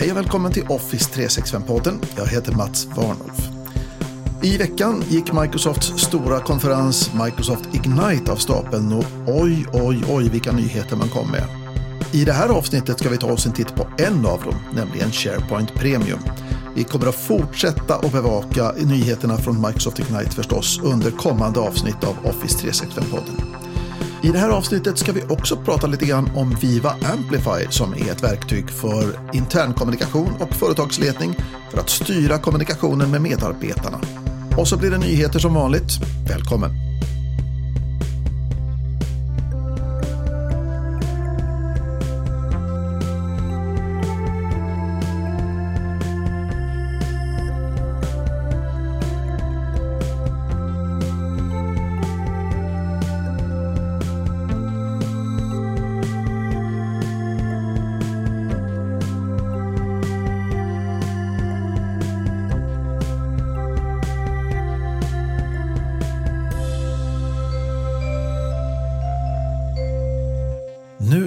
Hej och välkommen till Office 365-podden. Jag heter Mats Warnolf. I veckan gick Microsofts stora konferens Microsoft Ignite av stapeln och oj, oj, oj vilka nyheter man kom med. I det här avsnittet ska vi ta oss en titt på en av dem, nämligen SharePoint Premium. Vi kommer att fortsätta att bevaka nyheterna från Microsoft Ignite förstås under kommande avsnitt av Office 365-podden. I det här avsnittet ska vi också prata lite grann om Viva Amplify som är ett verktyg för internkommunikation och företagsledning för att styra kommunikationen med medarbetarna. Och så blir det nyheter som vanligt. Välkommen!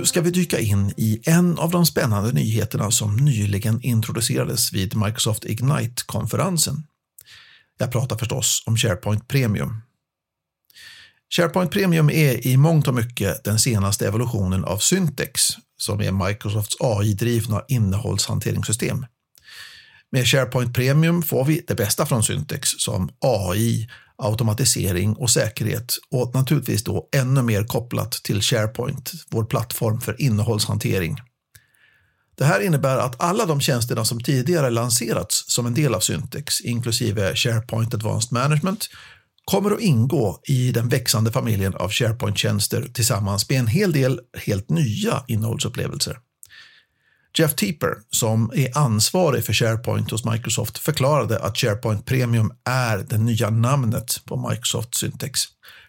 Nu ska vi dyka in i en av de spännande nyheterna som nyligen introducerades vid Microsoft Ignite-konferensen. Jag pratar förstås om SharePoint Premium. SharePoint Premium är i mångt och mycket den senaste evolutionen av Syntex som är Microsofts AI-drivna innehållshanteringssystem. Med SharePoint Premium får vi det bästa från Syntex som AI, automatisering och säkerhet och naturligtvis då ännu mer kopplat till SharePoint, vår plattform för innehållshantering. Det här innebär att alla de tjänsterna som tidigare lanserats som en del av Syntex, inklusive SharePoint Advanced Management, kommer att ingå i den växande familjen av SharePoint-tjänster tillsammans med en hel del helt nya innehållsupplevelser. Jeff Teeper, som är ansvarig för SharePoint hos Microsoft, förklarade att SharePoint Premium är det nya namnet på Microsoft Syntex.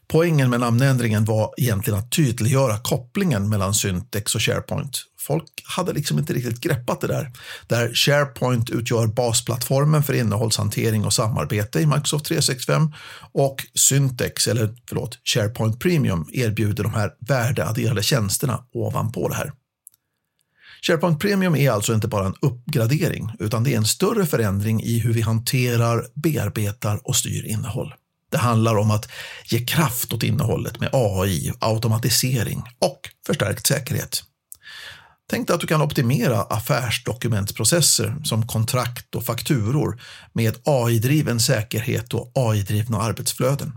Poängen med namnändringen var egentligen att tydliggöra kopplingen mellan Syntex och SharePoint. Folk hade liksom inte riktigt greppat det där. Där SharePoint utgör basplattformen för innehållshantering och samarbete i Microsoft 365 och Syntex, eller förlåt, SharePoint Premium erbjuder de här värdeadderade tjänsterna ovanpå det här. SharePoint Premium är alltså inte bara en uppgradering, utan det är en större förändring i hur vi hanterar, bearbetar och styr innehåll. Det handlar om att ge kraft åt innehållet med AI, automatisering och förstärkt säkerhet. Tänk dig att du kan optimera affärsdokumentsprocesser som kontrakt och fakturor med AI-driven säkerhet och AI-drivna arbetsflöden.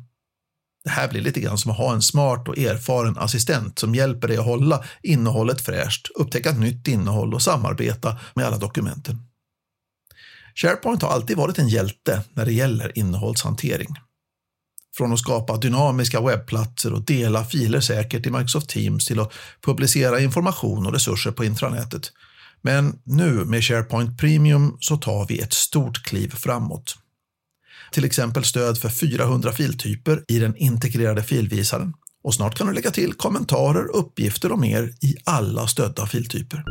Det här blir lite grann som att ha en smart och erfaren assistent som hjälper dig att hålla innehållet fräscht, upptäcka nytt innehåll och samarbeta med alla dokumenten. SharePoint har alltid varit en hjälte när det gäller innehållshantering. Från att skapa dynamiska webbplatser och dela filer säkert i Microsoft Teams till att publicera information och resurser på intranätet. Men nu med SharePoint Premium så tar vi ett stort kliv framåt till exempel stöd för 400 filtyper i den integrerade filvisaren. Och snart kan du lägga till kommentarer, uppgifter och mer i alla stödda filtyper.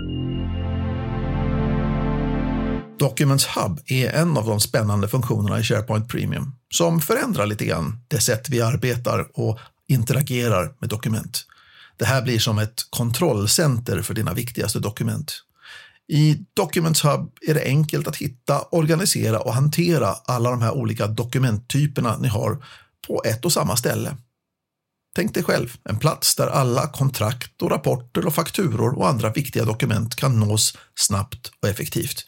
Documents Hub är en av de spännande funktionerna i SharePoint Premium som förändrar lite grann det sätt vi arbetar och interagerar med dokument. Det här blir som ett kontrollcenter för dina viktigaste dokument. I Documents Hub är det enkelt att hitta, organisera och hantera alla de här olika dokumenttyperna ni har på ett och samma ställe. Tänk dig själv en plats där alla kontrakt och rapporter och fakturor och andra viktiga dokument kan nås snabbt och effektivt.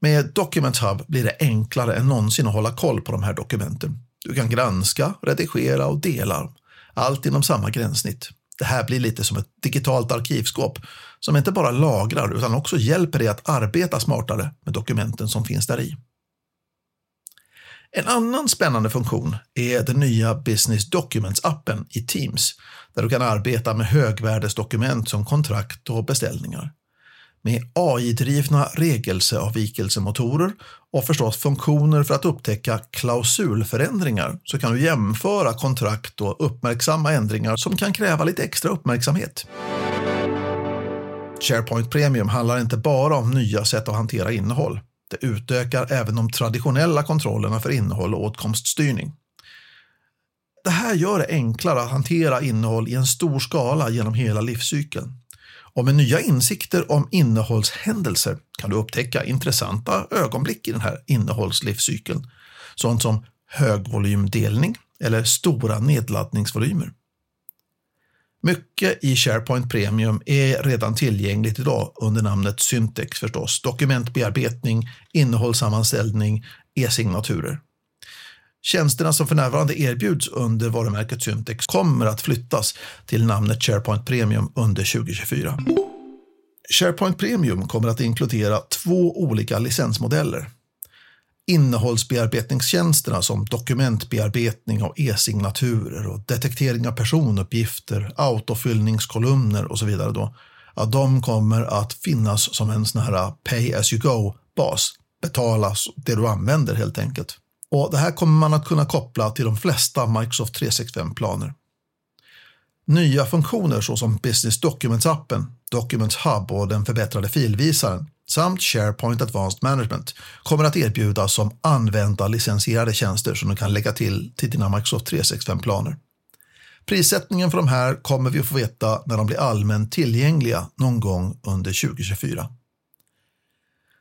Med Document Hub blir det enklare än någonsin att hålla koll på de här dokumenten. Du kan granska, redigera och dela, allt inom samma gränssnitt. Det här blir lite som ett digitalt arkivskåp som inte bara lagrar utan också hjälper dig att arbeta smartare med dokumenten som finns där i. En annan spännande funktion är den nya Business Documents-appen i Teams där du kan arbeta med högvärdesdokument som kontrakt och beställningar. Med AI-drivna regelseavvikelsemotorer och förstås funktioner för att upptäcka klausulförändringar så kan du jämföra kontrakt och uppmärksamma ändringar som kan kräva lite extra uppmärksamhet. SharePoint Premium handlar inte bara om nya sätt att hantera innehåll. Det utökar även de traditionella kontrollerna för innehåll och åtkomststyrning. Det här gör det enklare att hantera innehåll i en stor skala genom hela livscykeln. Och med nya insikter om innehållshändelser kan du upptäcka intressanta ögonblick i den här innehållslivscykeln. Sånt som högvolymdelning eller stora nedladdningsvolymer. Mycket i SharePoint Premium är redan tillgängligt idag under namnet Syntex förstås. Dokumentbearbetning, innehållssammanställning, e-signaturer. Tjänsterna som för närvarande erbjuds under varumärket Syntex kommer att flyttas till namnet SharePoint Premium under 2024. SharePoint Premium kommer att inkludera två olika licensmodeller. Innehållsbearbetningstjänsterna som dokumentbearbetning av e-signaturer och detektering av personuppgifter, autofyllningskolumner och så vidare. Då, ja, de kommer att finnas som en sån här pay as you go-bas. Betalas det du använder helt enkelt. Och Det här kommer man att kunna koppla till de flesta Microsoft 365-planer. Nya funktioner såsom Business Documents-appen, Documents Hub och den förbättrade filvisaren samt SharePoint Advanced Management kommer att erbjudas som användarlicensierade tjänster som du kan lägga till till dina Microsoft 365-planer. Prissättningen för de här kommer vi att få veta när de blir allmänt tillgängliga någon gång under 2024.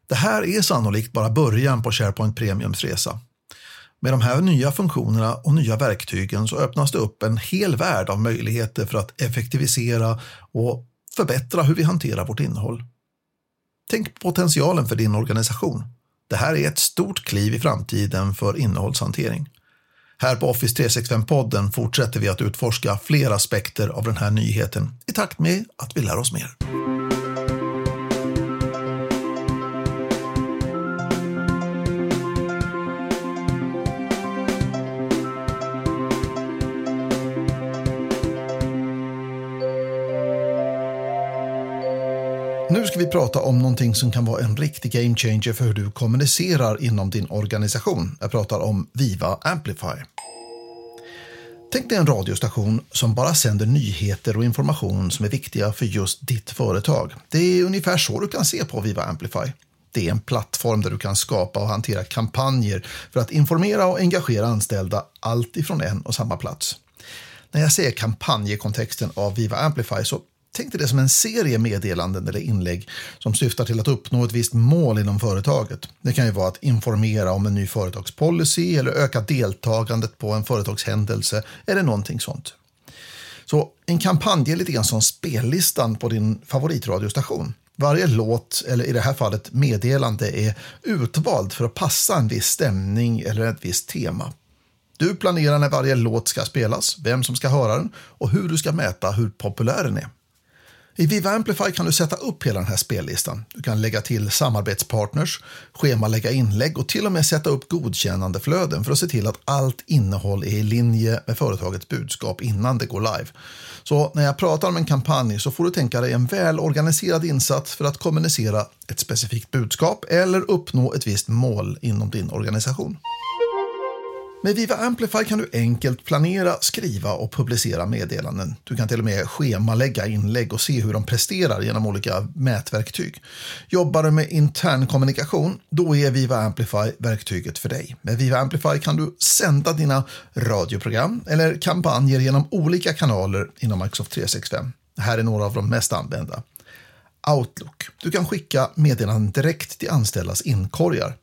Det här är sannolikt bara början på SharePoint Premiums resa. Med de här nya funktionerna och nya verktygen så öppnas det upp en hel värld av möjligheter för att effektivisera och förbättra hur vi hanterar vårt innehåll. Tänk på potentialen för din organisation. Det här är ett stort kliv i framtiden för innehållshantering. Här på Office 365-podden fortsätter vi att utforska fler aspekter av den här nyheten i takt med att vi lär oss mer. Nu ska vi prata om någonting som kan vara en riktig game changer för hur du kommunicerar inom din organisation. Jag pratar om Viva Amplify. Tänk dig en radiostation som bara sänder nyheter och information som är viktiga för just ditt företag. Det är ungefär så du kan se på Viva Amplify. Det är en plattform där du kan skapa och hantera kampanjer för att informera och engagera anställda allt ifrån en och samma plats. När jag säger kampanjekontexten av Viva Amplify så Tänk dig det som en serie meddelanden eller inlägg som syftar till att uppnå ett visst mål inom företaget. Det kan ju vara att informera om en ny företagspolicy eller öka deltagandet på en företagshändelse eller någonting sånt. Så en kampanj är lite grann som spellistan på din favoritradiostation. Varje låt, eller i det här fallet meddelande, är utvald för att passa en viss stämning eller ett visst tema. Du planerar när varje låt ska spelas, vem som ska höra den och hur du ska mäta hur populär den är. I Viva Amplify kan du sätta upp hela den här spellistan. Du kan lägga till samarbetspartners, schemalägga inlägg och till och med sätta upp godkännandeflöden för att se till att allt innehåll är i linje med företagets budskap innan det går live. Så när jag pratar om en kampanj så får du tänka dig en välorganiserad insats för att kommunicera ett specifikt budskap eller uppnå ett visst mål inom din organisation. Med Viva Amplify kan du enkelt planera, skriva och publicera meddelanden. Du kan till och med schemalägga inlägg och se hur de presterar genom olika mätverktyg. Jobbar du med intern kommunikation, då är Viva Amplify verktyget för dig. Med Viva Amplify kan du sända dina radioprogram eller kampanjer genom olika kanaler inom Microsoft 365. Det här är några av de mest använda. Outlook. Du kan skicka meddelanden direkt till anställdas inkorgar.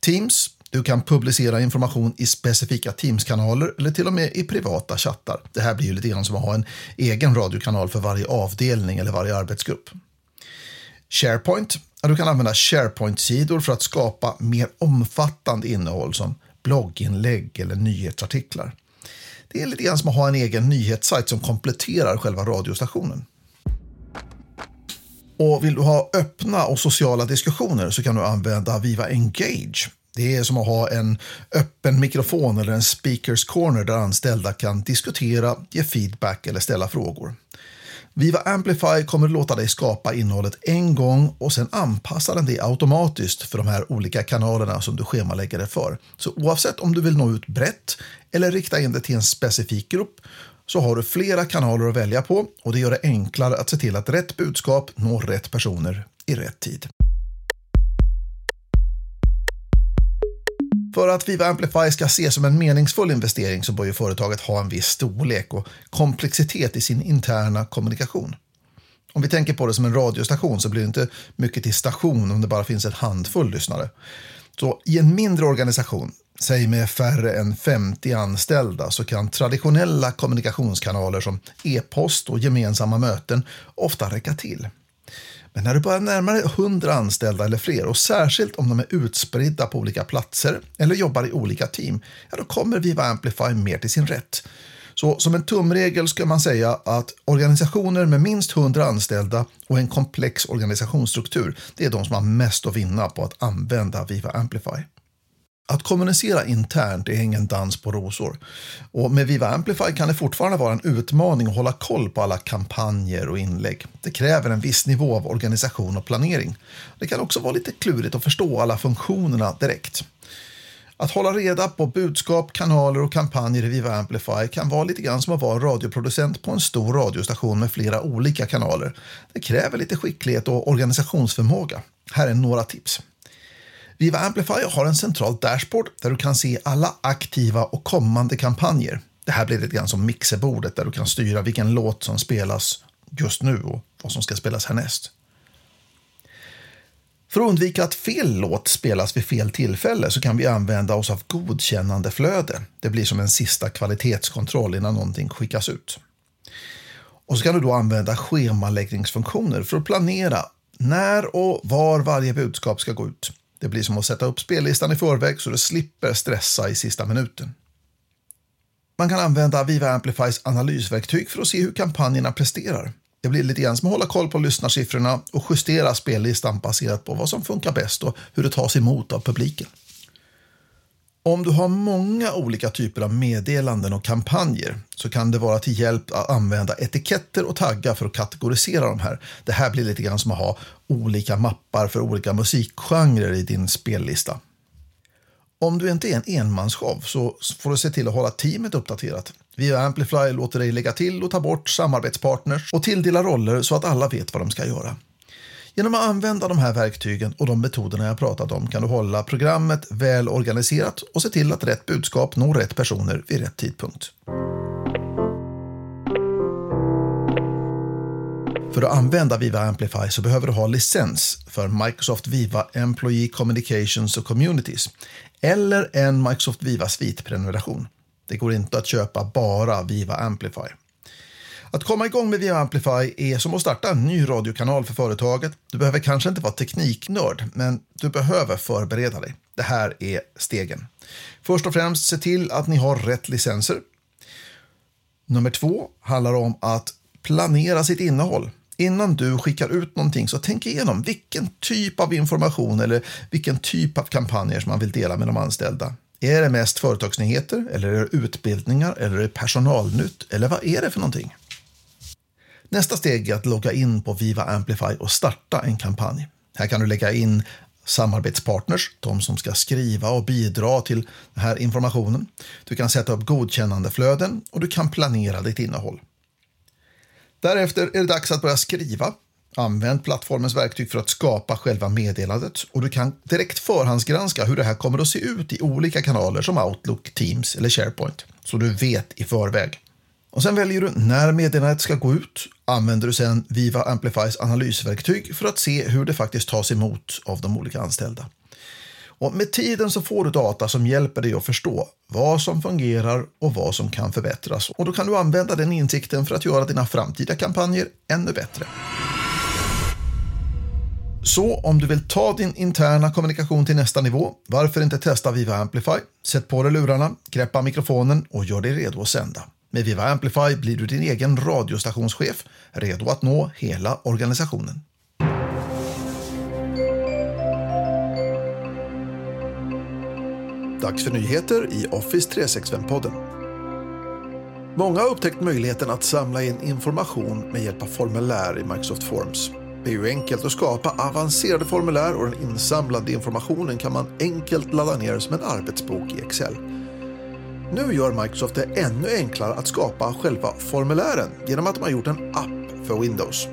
Teams du kan publicera information i specifika Teams-kanaler eller till och med i privata chattar. Det här blir ju lite grann som att ha en egen radiokanal för varje avdelning eller varje arbetsgrupp. SharePoint. Du kan använda SharePoint-sidor för att skapa mer omfattande innehåll som blogginlägg eller nyhetsartiklar. Det är lite grann som att ha en egen nyhetssajt som kompletterar själva radiostationen. Och vill du ha öppna och sociala diskussioner så kan du använda Viva Engage det är som att ha en öppen mikrofon eller en speakers corner där anställda kan diskutera, ge feedback eller ställa frågor. Viva Amplify kommer att låta dig skapa innehållet en gång och sen anpassar den det automatiskt för de här olika kanalerna som du schemalägger det för. Så oavsett om du vill nå ut brett eller rikta in det till en specifik grupp så har du flera kanaler att välja på och det gör det enklare att se till att rätt budskap når rätt personer i rätt tid. För att Viva Amplify ska ses som en meningsfull investering så bör ju företaget ha en viss storlek och komplexitet i sin interna kommunikation. Om vi tänker på det som en radiostation så blir det inte mycket till station om det bara finns en handfull lyssnare. Så i en mindre organisation, säg med färre än 50 anställda, så kan traditionella kommunikationskanaler som e-post och gemensamma möten ofta räcka till. Men när du börjar närma dig 100 anställda eller fler och särskilt om de är utspridda på olika platser eller jobbar i olika team, ja, då kommer Viva Amplify mer till sin rätt. Så som en tumregel ska man säga att organisationer med minst 100 anställda och en komplex organisationsstruktur, det är de som har mest att vinna på att använda Viva Amplify. Att kommunicera internt är ingen dans på rosor. Och med Viva Amplify kan det fortfarande vara en utmaning att hålla koll på alla kampanjer och inlägg. Det kräver en viss nivå av organisation och planering. Det kan också vara lite klurigt att förstå alla funktionerna direkt. Att hålla reda på budskap, kanaler och kampanjer i Viva Amplify kan vara lite grann som att vara radioproducent på en stor radiostation med flera olika kanaler. Det kräver lite skicklighet och organisationsförmåga. Här är några tips. Viva Amplifier har en central dashboard där du kan se alla aktiva och kommande kampanjer. Det här blir lite grann som mixerbordet där du kan styra vilken låt som spelas just nu och vad som ska spelas härnäst. För att undvika att fel låt spelas vid fel tillfälle så kan vi använda oss av godkännandeflöde. Det blir som en sista kvalitetskontroll innan någonting skickas ut. Och så kan du då använda schemaläggningsfunktioner för att planera när och var varje budskap ska gå ut. Det blir som att sätta upp spellistan i förväg så du slipper stressa i sista minuten. Man kan använda Viva Amplifys analysverktyg för att se hur kampanjerna presterar. Det blir lite grann som att hålla koll på lyssnarsiffrorna och justera spellistan baserat på vad som funkar bäst och hur det tas emot av publiken. Om du har många olika typer av meddelanden och kampanjer så kan det vara till hjälp att använda etiketter och taggar för att kategorisera de här. Det här blir lite grann som att ha olika mappar för olika musikgenrer i din spellista. Om du inte är en enmansshow så får du se till att hålla teamet uppdaterat. Via Amplify låter dig lägga till och ta bort samarbetspartners och tilldela roller så att alla vet vad de ska göra. Genom att använda de här verktygen och de metoderna jag pratat om kan du hålla programmet väl organiserat och se till att rätt budskap når rätt personer vid rätt tidpunkt. För att använda Viva Amplify så behöver du ha licens för Microsoft Viva Employee Communications och Communities eller en Microsoft Viva svitprenumeration. Det går inte att köpa bara Viva Amplify. Att komma igång med Via Amplify är som att starta en ny radiokanal för företaget. Du behöver kanske inte vara tekniknörd, men du behöver förbereda dig. Det här är stegen. Först och främst, se till att ni har rätt licenser. Nummer två handlar om att planera sitt innehåll. Innan du skickar ut någonting så tänk igenom vilken typ av information eller vilken typ av kampanjer som man vill dela med de anställda. Är det mest företagsnyheter eller är det utbildningar eller är det personalnytt eller vad är det för någonting? Nästa steg är att logga in på Viva Amplify och starta en kampanj. Här kan du lägga in samarbetspartners, de som ska skriva och bidra till den här informationen. Du kan sätta upp godkännandeflöden och du kan planera ditt innehåll. Därefter är det dags att börja skriva. Använd plattformens verktyg för att skapa själva meddelandet och du kan direkt förhandsgranska hur det här kommer att se ut i olika kanaler som Outlook, Teams eller SharePoint, så du vet i förväg. Och sen väljer du när meddelandet ska gå ut. Använder du sedan Viva Amplifys analysverktyg för att se hur det faktiskt tas emot av de olika anställda. Och med tiden så får du data som hjälper dig att förstå vad som fungerar och vad som kan förbättras. Och då kan du använda den insikten för att göra dina framtida kampanjer ännu bättre. Så om du vill ta din interna kommunikation till nästa nivå, varför inte testa Viva Amplify? Sätt på dig lurarna, greppa mikrofonen och gör dig redo att sända. Med Viva Amplify blir du din egen radiostationschef, redo att nå hela organisationen. Dags för nyheter i Office 365-podden. Många har upptäckt möjligheten att samla in information med hjälp av formulär i Microsoft Forms. Det är ju enkelt att skapa avancerade formulär och den insamlade informationen kan man enkelt ladda ner som en arbetsbok i Excel. Nu gör Microsoft det ännu enklare att skapa själva formulären genom att de har gjort en app för Windows.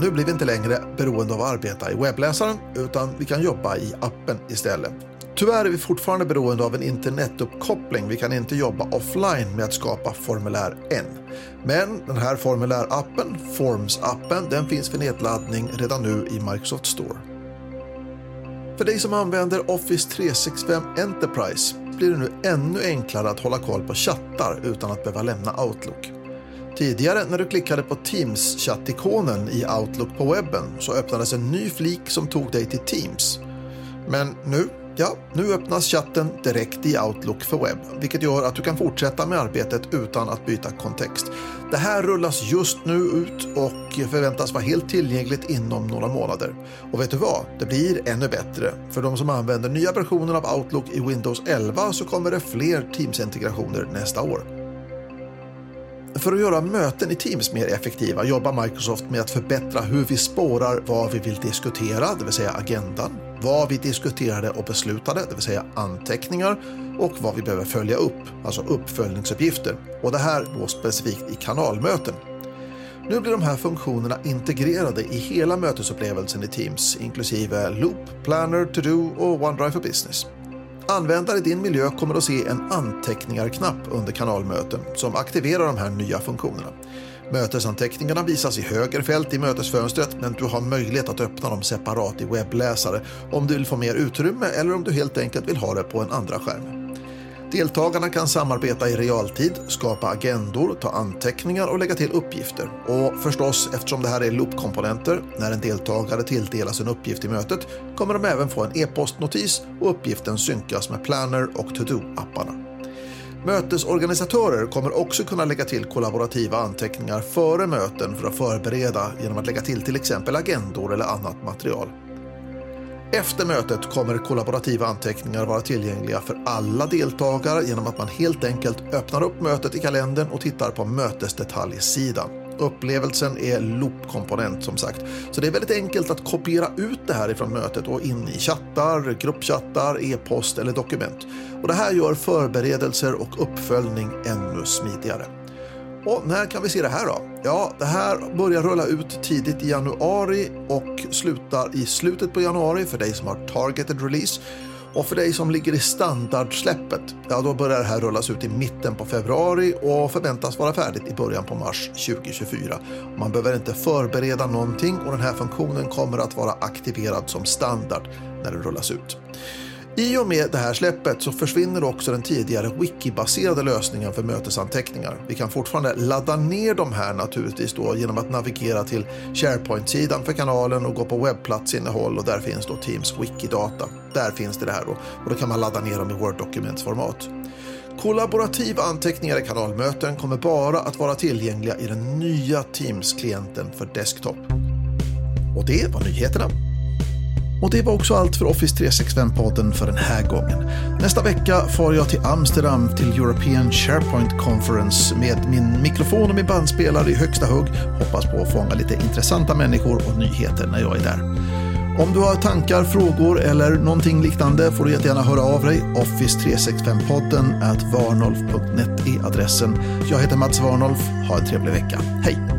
Nu blir vi inte längre beroende av att arbeta i webbläsaren utan vi kan jobba i appen istället. Tyvärr är vi fortfarande beroende av en internetuppkoppling. Vi kan inte jobba offline med att skapa formulär än. Men den här formulärappen, Forms-appen, den finns för nedladdning redan nu i Microsoft Store. För dig som använder Office 365 Enterprise blir det nu ännu enklare att hålla koll på chattar utan att behöva lämna Outlook. Tidigare när du klickade på Teams-chattikonen i Outlook på webben så öppnades en ny flik som tog dig till Teams. Men nu, ja, nu öppnas chatten direkt i Outlook för webb, vilket gör att du kan fortsätta med arbetet utan att byta kontext. Det här rullas just nu ut och förväntas vara helt tillgängligt inom några månader. Och vet du vad? Det blir ännu bättre. För de som använder nya versioner av Outlook i Windows 11 så kommer det fler Teams-integrationer nästa år. För att göra möten i Teams mer effektiva jobbar Microsoft med att förbättra hur vi spårar vad vi vill diskutera, det vill säga agendan, vad vi diskuterade och beslutade, det vill säga anteckningar och vad vi behöver följa upp, alltså uppföljningsuppgifter. Och det här då specifikt i kanalmöten. Nu blir de här funktionerna integrerade i hela mötesupplevelsen i Teams, inklusive Loop, Planner, To-Do och OneDrive for Business. Användare i din miljö kommer att se en anteckningar-knapp under kanalmöten som aktiverar de här nya funktionerna. Mötesanteckningarna visas i höger fält i mötesfönstret men du har möjlighet att öppna dem separat i webbläsare om du vill få mer utrymme eller om du helt enkelt vill ha det på en andra skärm. Deltagarna kan samarbeta i realtid, skapa agendor, ta anteckningar och lägga till uppgifter. Och förstås, eftersom det här är loopkomponenter, när en deltagare tilldelas en uppgift i mötet kommer de även få en e-postnotis och uppgiften synkas med Planner och To-Do-apparna. Mötesorganisatörer kommer också kunna lägga till kollaborativa anteckningar före möten för att förbereda genom att lägga till till exempel agendor eller annat material. Efter mötet kommer kollaborativa anteckningar vara tillgängliga för alla deltagare genom att man helt enkelt öppnar upp mötet i kalendern och tittar på mötesdetaljsidan. Upplevelsen är loopkomponent som sagt, så det är väldigt enkelt att kopiera ut det här ifrån mötet och in i chattar, gruppchattar, e-post eller dokument. Och det här gör förberedelser och uppföljning ännu smidigare. Och när kan vi se det här då? Ja, det här börjar rulla ut tidigt i januari och slutar i slutet på januari för dig som har targeted release. Och för dig som ligger i standardsläppet, ja då börjar det här rullas ut i mitten på februari och förväntas vara färdigt i början på mars 2024. Man behöver inte förbereda någonting och den här funktionen kommer att vara aktiverad som standard när den rullas ut. I och med det här släppet så försvinner också den tidigare wiki-baserade lösningen för mötesanteckningar. Vi kan fortfarande ladda ner de här naturligtvis då genom att navigera till SharePoint-sidan för kanalen och gå på webbplatsinnehåll och där finns då Teams wikidata. Där finns det, det här då och då kan man ladda ner dem i Word-dokumentsformat. Kollaborativa anteckningar i kanalmöten kommer bara att vara tillgängliga i den nya Teams-klienten för desktop. Och det var nyheterna. Och det var också allt för Office 365-podden för den här gången. Nästa vecka far jag till Amsterdam till European SharePoint Conference med min mikrofon och min bandspelare i högsta hugg. Hoppas på att fånga lite intressanta människor och nyheter när jag är där. Om du har tankar, frågor eller någonting liknande får du jättegärna höra av dig. Office365podden at varnolf.net är adressen. Jag heter Mats Warnolf. Ha en trevlig vecka. Hej!